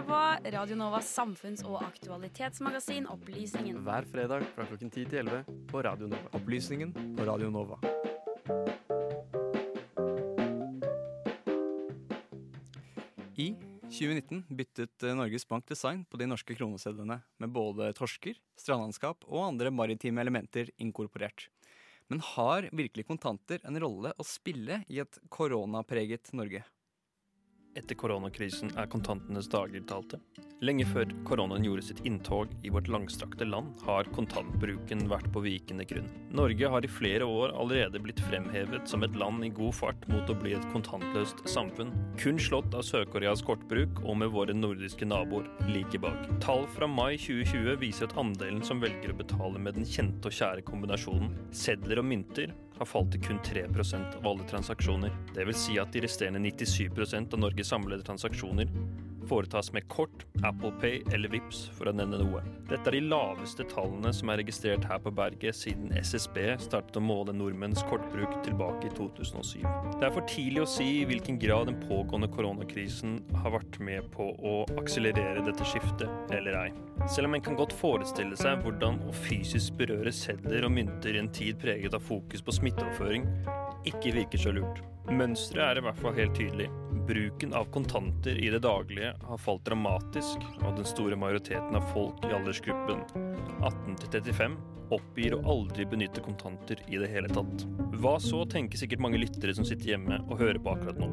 hører på Radio Novas samfunns- og aktualitetsmagasin Opplysningen. Hver fredag fra klokken 10 til 11 på Radio Nova. Opplysningen på Radio Nova. I 2019 byttet eh, Norges Bank design på de norske kronesedlene, med både torsker, strandlandskap og andre maritime elementer inkorporert. Men har virkelig kontanter en rolle å spille i et koronapreget Norge? Etter koronakrisen er kontantenes dager talte. Lenge før koronaen gjorde sitt inntog i vårt langstrakte land, har kontantbruken vært på vikende grunn. Norge har i flere år allerede blitt fremhevet som et land i god fart mot å bli et kontantløst samfunn, kun slått av Sør-Koreas kortbruk og med våre nordiske naboer like bak. Tall fra mai 2020 viser at andelen som velger å betale med den kjente og kjære kombinasjonen sedler og mynter, har falt til kun 3% av alle transaksjoner. Vil si at de resterende 97% av Norges samlede transaksjoner foretas med kort, Apple Pay eller Vips, for å nevne noe. Dette er de laveste tallene som er registrert her på berget siden SSB startet å måle nordmenns kortbruk tilbake i 2007. Det er for tidlig å si i hvilken grad den pågående koronakrisen har vært med på å akselerere dette skiftet, eller ei. Selv om en kan godt forestille seg hvordan å fysisk berøre sedler og mynter i en tid preget av fokus på smitteoverføring, ikke virker så lurt. Mønsteret er i hvert fall helt tydelig. Bruken av kontanter i det daglige har falt dramatisk, og den store majoriteten av folk i aldersgruppen 18 35 oppgir å aldri benytte kontanter i det hele tatt. Hva så, tenker sikkert mange lyttere som sitter hjemme og hører på akkurat nå.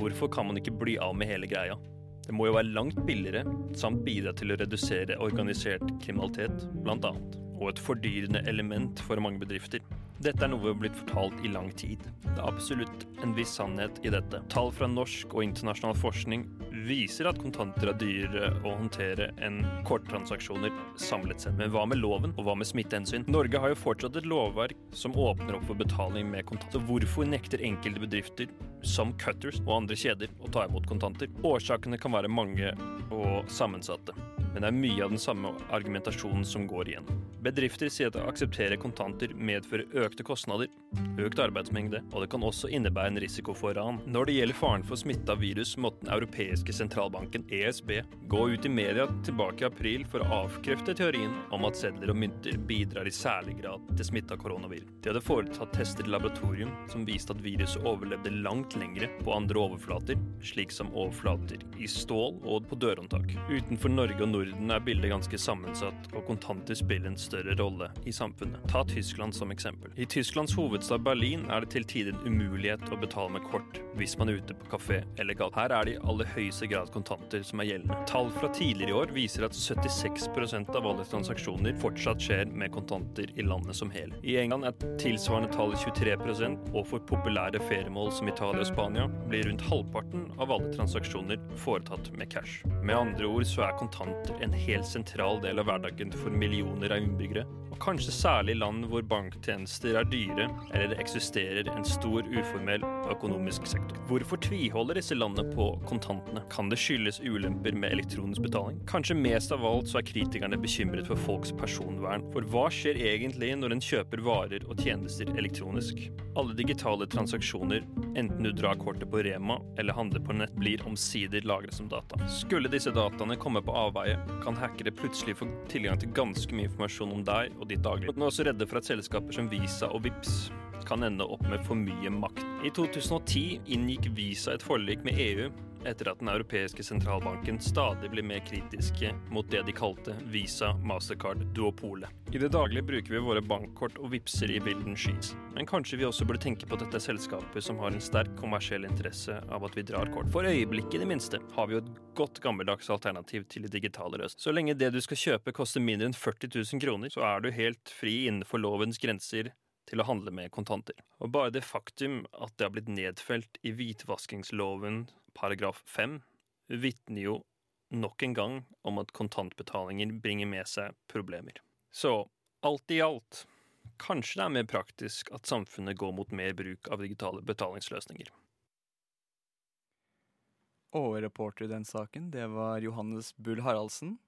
Hvorfor kan man ikke bli av med hele greia? Det må jo være langt billigere, samt bidra til å redusere organisert kriminalitet, annet. Og et fordyrende element for mange bedrifter. Dette er noe vi har blitt fortalt i lang tid. Det er absolutt en viss sannhet i dette. Tall fra norsk og internasjonal forskning viser at kontanter er dyrere å håndtere enn korttransaksjoner samlet sett. Men hva med loven, og hva med smittehensyn? Norge har jo fortsatt et lovverk som åpner opp for betaling med kontanter. Så hvorfor nekter enkelte bedrifter, som Cutters og andre kjeder, å ta imot kontanter? Årsakene kan være mange og sammensatte men det er mye av den samme argumentasjonen som går igjen. Bedrifter sier at å akseptere kontanter medfører økte kostnader, økt arbeidsmengde, og det kan også innebære en risiko for ran. Når det gjelder faren for smitte av virus, måtte den europeiske sentralbanken, ESB, gå ut i media tilbake i april for å avkrefte teorien om at sedler og mynter bidrar i særlig grad til smitte av koronavirus. De hadde foretatt tester i laboratorium som viste at viruset overlevde langt lengre på andre overflater, slik som overflater i stål og på dørhåndtak. Utenfor Norge og Norden Norden er bildet ganske sammensatt, og kontanter spiller en større rolle i samfunnet. Ta Tyskland som eksempel. I Tysklands hovedstad Berlin er det til tider en umulighet å betale med kort hvis man er ute på kafé eller galt. Her er det i aller høyeste grad kontanter som er gjeldende. Tall fra tidligere i år viser at 76% av alle transaksjoner fortsatt skjer med kontanter i landet som hel. I England er tilsvarende tall 23% og for populære feriemål som Italia og Spania blir rundt halvparten av alle transaksjoner foretatt med cash. Med andre ord så er kontanter en helt sentral del av hverdagen for millioner av innbyggere, kanskje særlig land hvor banktjenester er dyre, eller det eksisterer en stor uformell økonomisk sektor. Hvorfor tviholder disse landene på kontantene? Kan det skyldes ulemper med elektronisk betaling? Kanskje mest av alt så er kritikerne bekymret for folks personvern, for hva skjer egentlig når en kjøper varer og tjenester elektronisk? Alle digitale transaksjoner, enten du drar kortet på Rema eller handler på nett, blir omsider lagret som data. Skulle disse dataene komme på avveie, kan hackere plutselig få tilgang til ganske mye informasjon om deg og ditt daglige. Nå er også redde for at selskaper som Visa og Vips kan ende opp med for mye makt. I 2010 inngikk Visa et forlik med EU etter at den europeiske sentralbanken stadig ble mer kritiske mot det de kalte Visa Mastercard-duopolet. I det daglige bruker vi våre bankkort og vipser i bilden skis. Men kanskje vi også burde tenke på at dette er selskaper som har en sterk kommersiell interesse av at vi drar kort. For øyeblikket, i det minste, har vi jo et godt gammeldags alternativ til de digitale røst. Så lenge det du skal kjøpe koster mindre enn 40 000 kroner, så er du helt fri innenfor lovens grenser til å handle med kontanter. Og bare det faktum at det har blitt nedfelt i hvitvaskingsloven paragraf 5, vitner jo nok en gang om at kontantbetalinger bringer med seg problemer. Så alt i alt kanskje det er mer praktisk at samfunnet går mot mer bruk av digitale betalingsløsninger. Og reporter i den saken, det var Johannes Bull Haraldsen.